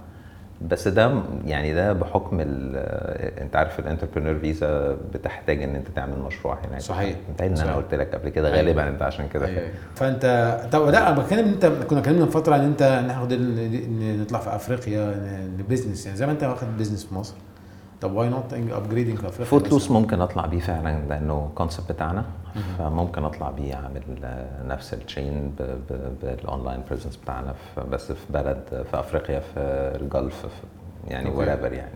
بس ده يعني ده بحكم انت عارف ال entrepreneur visa بتحتاج ان انت تعمل مشروع هناك صحيح. متهيألي إن أنا. قلت لك قبل كده أيوة. غالبا أنت عشان كده أيوة. فانت طب لا أنا بتكلم أنت كنا اتكلمنا من فترة إن أنت ناخد نطلع في أفريقيا بزنس يعني زي ما أنت واخد بزنس في مصر طب واي نوت ابجريدنج افريقيا فوت لوس؟ ممكن أطلع بيه فعلا لأنه كونسبت بتاعنا. فممكن أطلع بيه أعمل نفس التشين بالاونلاين بريزنس بتاعنا بس في بلد في أفريقيا في الجلف يعني. ورابر يعني.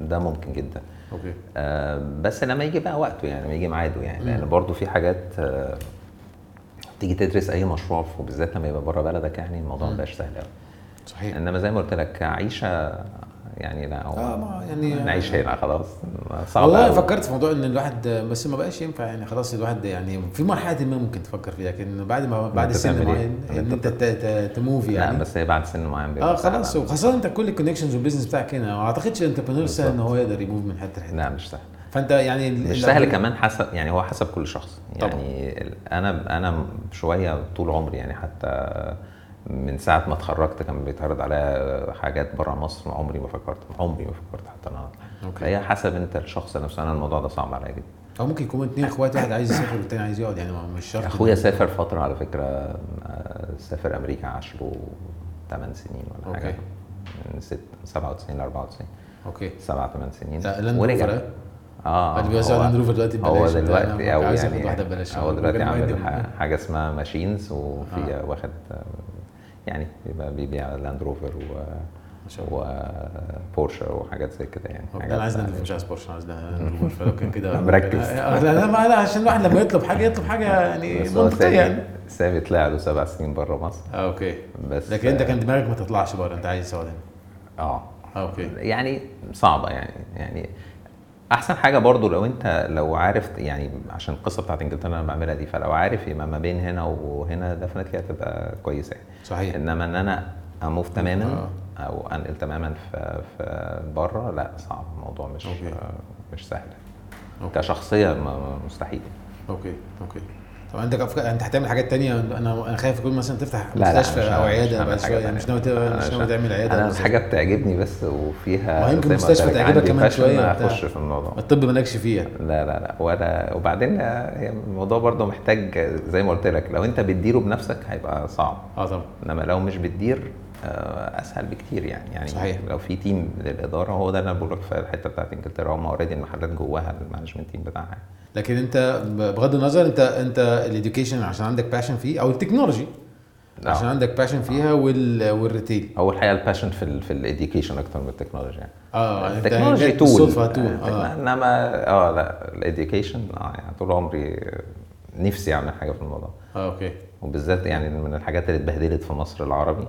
ده ممكن جدا. أوكي. آه، بس لما يجي بقى وقته يعني لما يجي ميعاده يعني. لأن برضه في حاجات آه، تيجي تدرس أي مشروع وبالذات لما يبقى بره بلدك يعني الموضوع ما بقاش سهل قوي صحيح. إنما زي ما قلت لك عيشه يعني لا هو آه، ما يعني- نعيش هنا خلاص صعب والله أوي. فكرت في موضوع إن الواحد بس ما بقاش ينفع يعني خلاص الواحد يعني في مرحلة ما ممكن تفكر فيها لكن بعد ما بعد سن إيه؟ معين إن أنت ت- ت- ت move في يعني لا بس هي بعد سن معين آه خلاص. وخاصة أنت كل ال connections وال business بتاعك هنا ما أعتقدش ال entrepreneur سهل إن هو يقدر ي move من حتة لحتة لا مش سهل فأنت يعني مش سهل كمان حسب يعني هو حسب كل شخص طبعا. يعني ال- أنا أنا شوية طول عمري يعني حتى من ساعة ما اتخرجت كان بيتعرض عليا حاجات بره مصر عمري ما فكرت عمري ما فكرت حتى أنا okay. فهي حسب انت الشخص نفسه. أنا الموضوع ده صعب عليا جدا. أو ممكن يكون اتنين اخوات واحد عايز يسافر والتاني عايز يقعد. يعني مش شرط أخويا سافر فترة على فكرة آه، سافر أمريكا عاش له 8 سنين ولا حاجة. okay. من ست 97 ل 94 okay. سبع ثمان سنين. لا، لاند ورجع. آه. اللي بيوزع لاند روفر دلوقتي ببلاش. هو دلوقتي أو عايز يعني آخد واحدة ببلاش. هو دلوقتي عامل حاجة اسمها machines وفي واخد آه، يعني بيبقى بيبيع لاند روفر و وبورشه وحاجات زي كده يعني. حاجات أنا عايز لاند مش عايز بورش أنا عايز لاند روفر كان كده <laughs> مركز. آه، لا لا أنا عشان الواحد لما يطلب حاجة يطلب حاجة يعني منطقية يعني. سامي طلع له سبع سنين بره مصر. آه، okay. بس لكن انت كان دماغك ما تطلعش بره انت عايز تقعد هنا. آه. آه، okay. يعني صعبة يعني يعني أحسن حاجة برضو لو أنت لو عارف يعني عشان القصة بتاعت إنجلترا اللي أنا بعملها دي فلو عارف يبقى ما بين هنا وهنا definitely هتبقى كويسة يعني. صحيح. إنما إن أنا أ move تماما آه. أو أنقل تماما في في بره لا صعب. الموضوع مش okay. مش سهل. okay. كشخصية مستحيل. okay. okay. طب عندك افكار انت هتعمل حاجات تانية؟ أنا أنا خايف يكون مثلا تفتح مستشفى أو عيادة بعد شوية. مش ناوي مش ناوي تعمل عيادة أنا حاجة بتعجبني بس وفيها ما يمكن مستشفى تعجبك كمان بتاع. أخش في الموضوع. الطب مالكش فيها؟ لا لا لا. ولا وبعدين هي الموضوع برضه محتاج زي ما قلت لك لو أنت بتديره بنفسك هيبقى صعب. آه طبعا. إنما لو مش بتدير آه، أسهل بكتير يعني. يعني صحيح. لو في team للإدارة هو ده اللي أنا بقول لك في الحتة بتاعت إنجلترا. هم already المحلات جواها ال management team بتاعها. لكن أنت بغض النظر أنت أنت ال education عشان عندك passion فيه أو ال technology آه. عشان عندك passion فيها وال وال retail هو الحقيقة ال passion في ال في ال education أكتر من ال technology يعني. آه أنت ال technology tool آه. آه. إنما آه لا ال education آه يعني طول عمري نفسي أعمل حاجة في الموضوع. آه okay. وبالذات يعني من الحاجات اللي اتبهدلت في مصر العربي.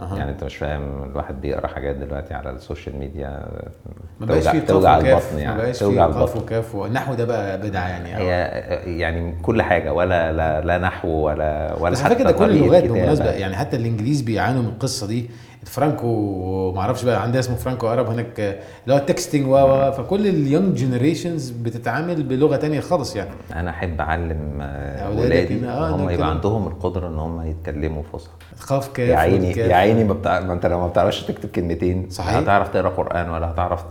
أها. يعني أنت مش فاهم الواحد بيقرأ حاجات دلوقتي على ال social media ما بقاش فيه توجع البطن ما يعني بقاش فيه قاف وكاف النحو ده بقى بدعة يعني هي يعني كل حاجة ولا لا, لا نحو ولا ولا بس على فكرة ده كل اللغات. بالمناسبة يعني حتى الإنجليز بيعانوا من القصة دي فرانكو ما أعرفش بقى عندها اسمه Franco Arab هناك آه، اللي هو ال texting و فكل ال young generations بتتعامل بلغة تانية خالص يعني أنا أحب أعلم آه، أولادك ولادي إن- آه، إن هم يبقى. عندهم القدرة إن هم يتكلموا فصحى قاف كاف يا عيني. يا عيني ما. ما انت لو ما بتعرفش تكتب كلمتين صحيح. هتعرف تقرأ قرآن ولا هتعرف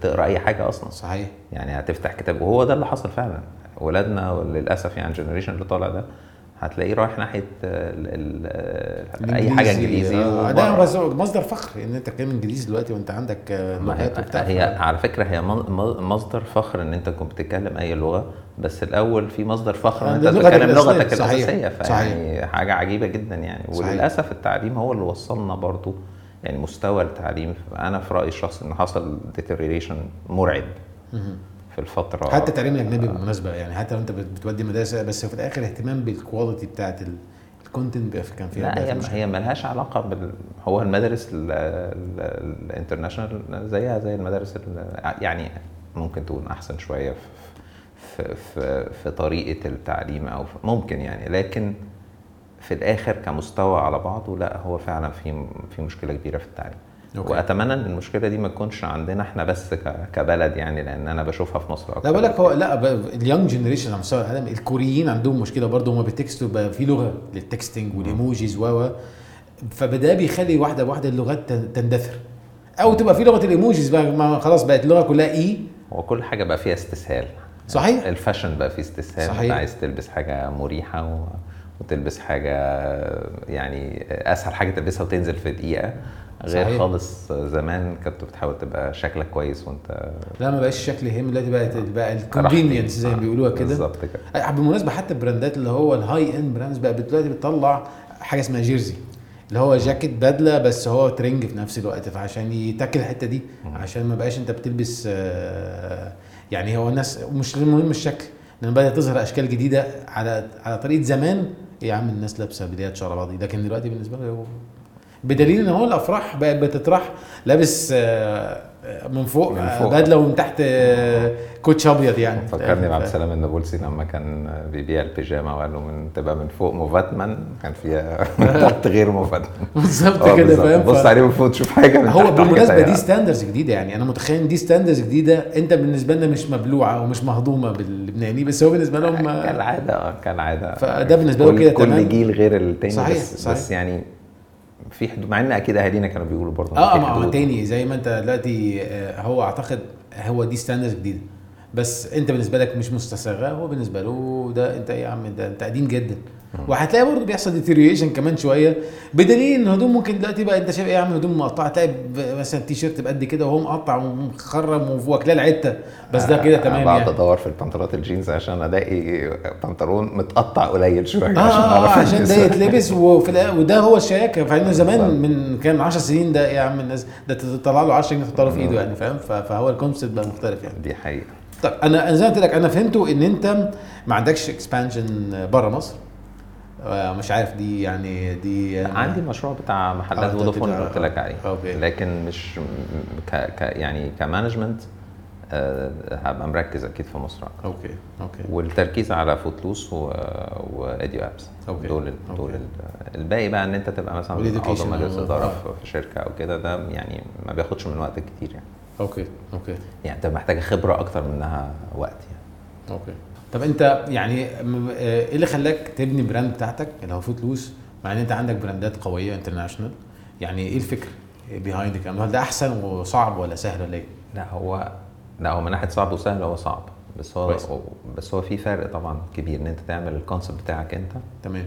تقرأ أي حاجة أصلا صحيح يعني هتفتح كتاب وهو ده اللي حصل فعلا ولادنا للاسف يعني الجنريشن اللي طالع ده هتلاقيه رايح ناحية ال ال أي حاجة إنجليزي آه ده. بس مصدر فخر إن أنت تتكلم إنجليزي دلوقتي وأنت عندك لغات هي, وبتاع هي على فكرة هي مصدر فخر إن أنت تكون بتتكلم أي لغة بس الأول في مصدر فخر إن أنت لغتك تتكلم الأصلية. لغتك صحيح. الأساسية فيعني حاجة عجيبة جدا يعني صحيح. وللأسف التعليم هو اللي وصلنا برضو يعني مستوى التعليم أنا في رأيي الشخصي إن حصل deterioration مرعب في الفترة حتى التعليم الأجنبي بالمناسبة يعني حتى لو أنت بت- بتودي مدرسة بس في الآخر اهتمام بال quality بتاعت ال content كان فيها لا هي مشكلة. هي ملهاش علاقة بال هو المدارس ال international زيها زي المدارس ال- يعني ممكن تكون أحسن شوية في في في, في طريقة التعليم أو ممكن يعني لكن في الآخر كمستوى على بعضه لا هو فعلا في في مشكلة كبيرة في التعليم okay. وأتمنى إن المشكلة دي ما تكونش عندنا إحنا بس كبلد يعني لأن أنا بشوفها في مصر لا أكتر. بقول لك هو لا ال young generation على مستوى العالم الكوريين عندهم مشكلة برضه هم بي text وا في لغة لل texting وال emojis و و فبدا بيخلي واحدة واحدة اللغات تن- تندثر. أو تبقى في لغة ال emojis بقى ما خلاص بقت اللغة كلها اي هو كل حاجة بقى فيها استسهال. صحيح. ال fashion بقى فيه استسهال. صحيح. أنت عايز تلبس حاجة مريحة و... وتلبس حاجة يعني أسهل حاجة تلبسها وتنزل في دقيقة. غير صحيح. خالص زمان كنت بتحاول تبقى شكلك كويس وانت لا ما بقاش الشكل يهم دلوقتي بقت بقى ال convenience زي ما بيقولوها كده. بالظبط كده. بالمناسبة حتى ال brand ات اللي هو ال high end brands بقى دلوقتي بتطلع حاجة اسمها jersey اللي هو جاكيت بدلة بس هو training في نفس الوقت فعشان يتاكل الحتة دي عشان ما بقاش انت بتلبس آه، يعني هو الناس مش المهم الشكل لأن بدأت تظهر أشكال جديدة على على طريقة زمان يا عم الناس لابسة بدايات شعر بعض لكن دلوقتي بالنسبة له هو- بدليل إن هو الأفراح بقت بتطرح لابس آه، آه، من فوق, من فوق. بدلة ومن تحت آه، كوتش أبيض يعني فكرني بعبد السلام النابلسي لما كان بيبيع البيجامة وقال له من تبقى من فوق مفاتمن كان فيها <laughs> من تحت غير مفاتمن <laughs> بالظبط كده. فاهم بص عليه من فوق تشوف حاجة من هو بالمناسبة دي. standards جديدة يعني أنا متخيل دي standards جديدة أنت بالنسبة لنا مش مبلوعة ومش مهضومة باللبناني بس هو بالنسبة لهم كالعادة كالعادة فده بالنسبة له كده. كل جيل غير التاني صحيح، بس صحيح. بس يعني في حدود مع إن أكيد أهالينا كانوا بيقولوا برضه آه ما. تاني زي ما أنت دلوقتي آه، هو أعتقد هو دي standards جديدة بس انت بالنسبة لك مش مستساغة هو بالنسبة له ده انت إيه يا عم ده انت قديم جدا. وهتلاقي برضه بيحصل deterioration كمان شوية. بدليل إن هدوم ممكن دلوقتي بقى انت شايف إيه يا عم هدوم مقطعة تلاقي مثلا تي شيرت بقد كده وهو مقطع ومخرم واكلاه العتة. بس ده كده تمام بقعد يعني. أدور في البنطلونات الجينز عشان ألاقي بنطلون متقطع قليل شوية آه آه أعرف عشان ده. يتلبس وفي وده هو الشياكة. فانه زمان. من كان 10 سنين ده يا عم الناس ده تطلع له 10 جنيه تحطها في إيده يعني فاهم؟ فهو ال concept بقى مختلف يعني. دي حقيقة. طيب أنا أنا زي ما قلت لك أنا فهمته إن أنت ما عندكش expansion بره مصر آه، مش عارف دي يعني دي عندي مشروع بتاع آه، محلات ده فودافون اللي قلت لك عليه okay. لكن مش ك ك يعني ك management آه، هبقى مركز أكيد في مصر أكتر. okay okay والتركيز على Footloose و... واديو أبس okay. دول ال- دول. ال- الباقي بقى إن أنت تبقى مثلا عضو مجلس اداره آه. في- في شركة أو كده ده يعني ما بياخدش من وقتك كتير يعني okay okay. يعني أنت محتاجه خبرة أكتر منها وقت يعني. okay. طب أنت يعني آه، إيه اللي خلاك تبني brand بتاعتك؟ اللي هو Footloose مع إن أنت عندك brand ات قوية international يعني إيه الفكر behind الكلام ده؟ هل ده أحسن وصعب ولا سهل ولا إيه؟ لا هو لا هو من ناحية صعب وسهل هو صعب. بس هو. بس هو في فرق طبعا كبير إن أنت تعمل ال concept بتاعك أنت. تمام.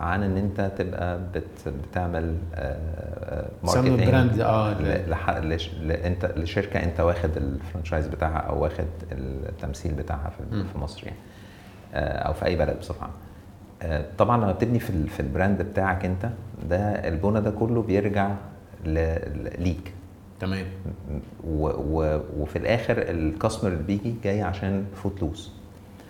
عن إن أنت تبقى بت بتعمل آه، marketing ال brand آه. لش... ل... أنت لشركة أنت واخد ال franchise بتاعها أو واخد التمثيل بتاعها في. في مصر يعني آه، أو في أي بلد بصفة عامة آه، طبعا لما بتبني في ال- في ال brand بتاعك أنت ده البنى ده كله بيرجع ليك تمام. وفي الآخر ال customer اللي بيجي جاي عشان Footloose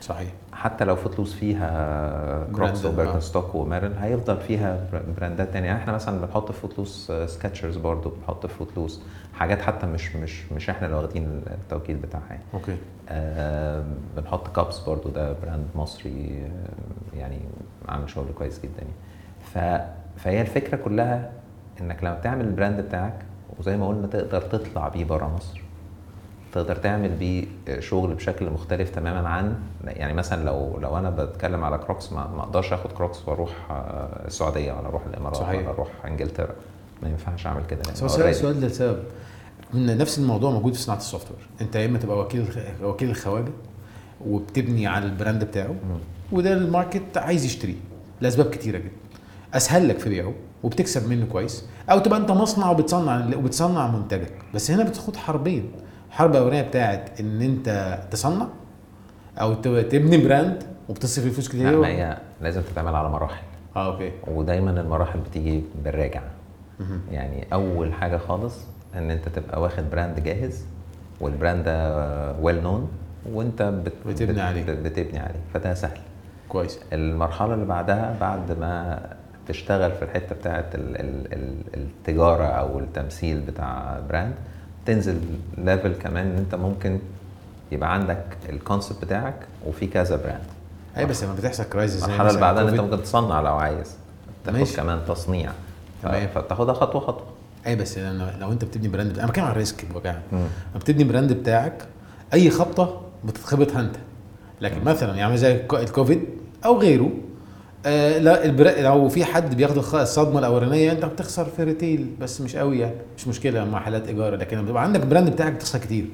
صحيح. حتى لو Footloose فيها Crocs brand، آه. وميرن هيفضل فيها بر- brand ات تانية. يعني إحنا مثلا بنحط في Footloose Skechers برضه بنحط في Footloose حاجات حتى مش مش مش إحنا اللي واخدين التوكيل بتاعها يعني. okay. آه بنحط caps برضه ده brand مصري آه، يعني عامل شغل كويس جدا يعني. ف فهي الفكرة كلها إنك لما تعمل ال brand بتاعك وزي ما قلنا تقدر تطلع بيه بره مصر تقدر تعمل بيه شغل بشكل مختلف تماما عن يعني مثلا لو لو أنا بتكلم على Crocs ما ما أقدرش آخد Crocs وأروح آه، السعودية ولا أروح الإمارات صحيح. ولا أروح إنجلترا. ما ينفعش أعمل كده already- السؤال ده لسبب إن نفس الموضوع موجود في صناعة ال software. أنت يا إما تبقى وكيل وكيل الخواجة وبتبني على ال brand بتاعه. وده ال market عايز يشتريه لأسباب كتيرة جدا. أسهل لك في بيعه وبتكسب منه كويس أو تبقى أنت مصنع وبتصنع وبتصنع منتجك. بس هنا بتخوض حربين. الحرب الأولانية بتاعت إن أنت تصنع أو تب- تبني brand وبتصرف فيه فلوس لا كتير ما هي لازم تتعمل على مراحل. آه okay. ودايما المراحل بتيجي بالراجع مهم. يعني أول حاجة خالص إن أنت تبقى واخد brand جاهز وال brand ده well known وأنت بت بتبني بت- عليه. بت- بتبني عليه. فده سهل. كويس. المرحلة اللي بعدها بعد ما تشتغل في الحتة بتاعه ال التجارة أو التمثيل بتاع brand تنزل level كمان إن أنت ممكن يبقى عندك ال concept بتاعك وفي كذا brand أي بس لما بتحصل crisis المرحله اللي بعدها إن أنت ممكن تصنع لو عايز. تاخد ماشي. كمان تصنيع. تمام. فتاخدها خطوة خطوة. أي بس لو لو أنت بتبني brand أنا بتكلم عن ال risk بوجع مم. لما بتبني brand بتاعك أي خبطة بتتخبطها انت لكن مثلا يعني زي ال Co- ال Covid أو غيره آه لا البر... لو في حد بياخد الصدمة الأولانية أنت بتخسر في retail بس مش قوي يعني مش مشكلة مع حالات ايجار لكن لما بيبقى عندك brand بتاعك بتخسر كتير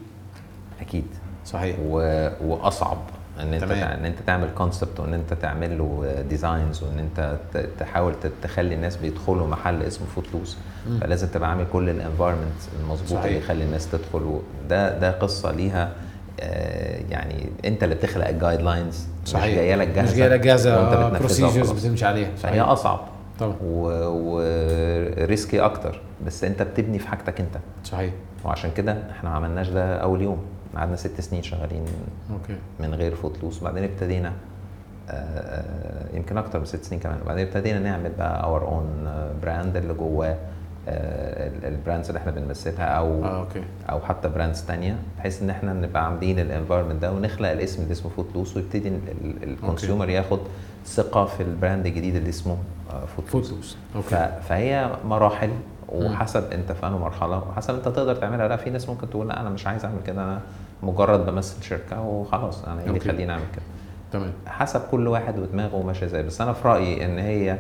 أكيد صحيح و... وأصعب إن أنت تمام. إن أنت تعمل concept وإن أنت تعمل له designs وإن أنت تحاول تخلي الناس بيدخلوا محل اسمه Footloose مم. فلازم تبقى عامل كل ال environment المظبوط صحيح. اللي يخلي الناس تدخل ده ده قصة ليها آه، يعني انت اللي بتخلق ال guidelines مش صحيح. جاية لك جاهزة. مش جاية لك جاهزة. آه، procedures. بتمشي عليها. فهي أصعب. طبعا. و risky أكتر. بس انت بتبني في حاجتك انت. صحيح. وعشان كده إحنا ما عملناش ده أول يوم. قعدنا ست سنين شغالين okay. من غير فوت لوس وبعدين ابتدينا آه، آه، يمكن أكتر من ست سنين كمان. وبعدين ابتدينا نعمل بقى our own brand اللي جواه. آه، ال brands اللي إحنا بنمثلها أو آه okay. أو حتى brands تانية بحيث إن إحنا نبقى عاملين ال environment ده ونخلق الاسم اللي اسمه فوت لوس ويبتدي ال consumer ياخد ثقة في ال brand الجديد اللي اسمه فوت فوت لوس فهي مراحل وحسب أنت في انهي مرحلة وحسب أنت تقدر تعملها. لا في ناس ممكن تقول لا أنا مش عايز أعمل كده أنا مجرد بمثل شركة وخلاص أنا إيه اللي okay. يخليني أعمل كده؟ تمام. حسب كل واحد ودماغه ماشيه إزاي بس أنا في رأيي إن هي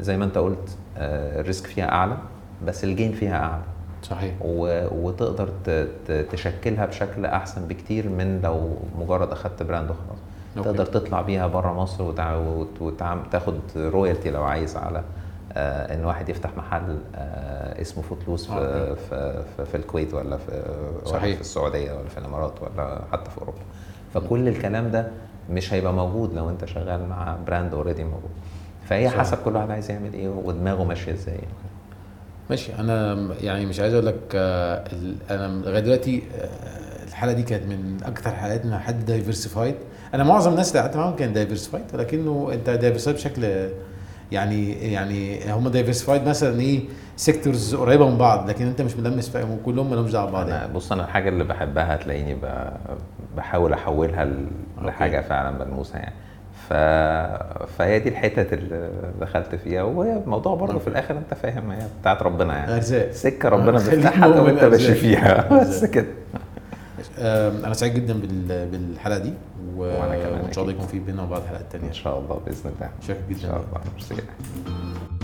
زي ما أنت قلت آه، ال risk فيها أعلى. بس ال gain فيها أعلى صحيح و- وتقدر ت- تشكلها بشكل أحسن بكتير من لو مجرد أخدت brand وخلاص okay. تقدر تطلع بيها بره مصر وتع... وت- وتعم... تاخد royalty لو عايز على آه إن واحد يفتح محل آه اسمه فوتلوس في. في, في, في الكويت ولا في ولا صحيح. في السعودية ولا في الإمارات ولا حتى في أوروبا فكل الكلام ده مش هيبقى موجود لو أنت شغال مع brand already موجود فهي صح. حسب كل واحد عايز يعمل إيه ودماغه ماشية إزاي ماشي أنا يعني مش عايز أقول لك آه، أنا لغاية دلوقتي آه، الحلقة دي كانت من أكتر الحلقات إن حد diversified أنا معظم الناس اللي قعدت معاهم كان diversified ولكنه أنت diversified بشكل يعني يعني هم diversified مثلا إيه sectors قريبة من بعض لكن أنت مش ملمس فيهم وكلهم مالهمش دعوة ببعض يعني. بص أنا الحاجة اللي بحبها هتلاقيني ب- بحاول أحولها. لحاجة فعلا ملموسة يعني ف... فهي دي الحتت اللي دخلت فيها. وهي الموضوع برضه في الآخر أنت فاهم هي بتاعت ربنا يعني. أرزاق. سكة ربنا خليك بيفتحها مؤمن وأنت ماشي. فيها. <laughs> بس. كده. أنا سعيد جدا بال- بالحلقة دي و... وأنا كمان وإن شاء الله. يكون في بينا وبعض حلقات تانية. إن شاء الله بإذن الله. شاكر إن جدا شاء الله.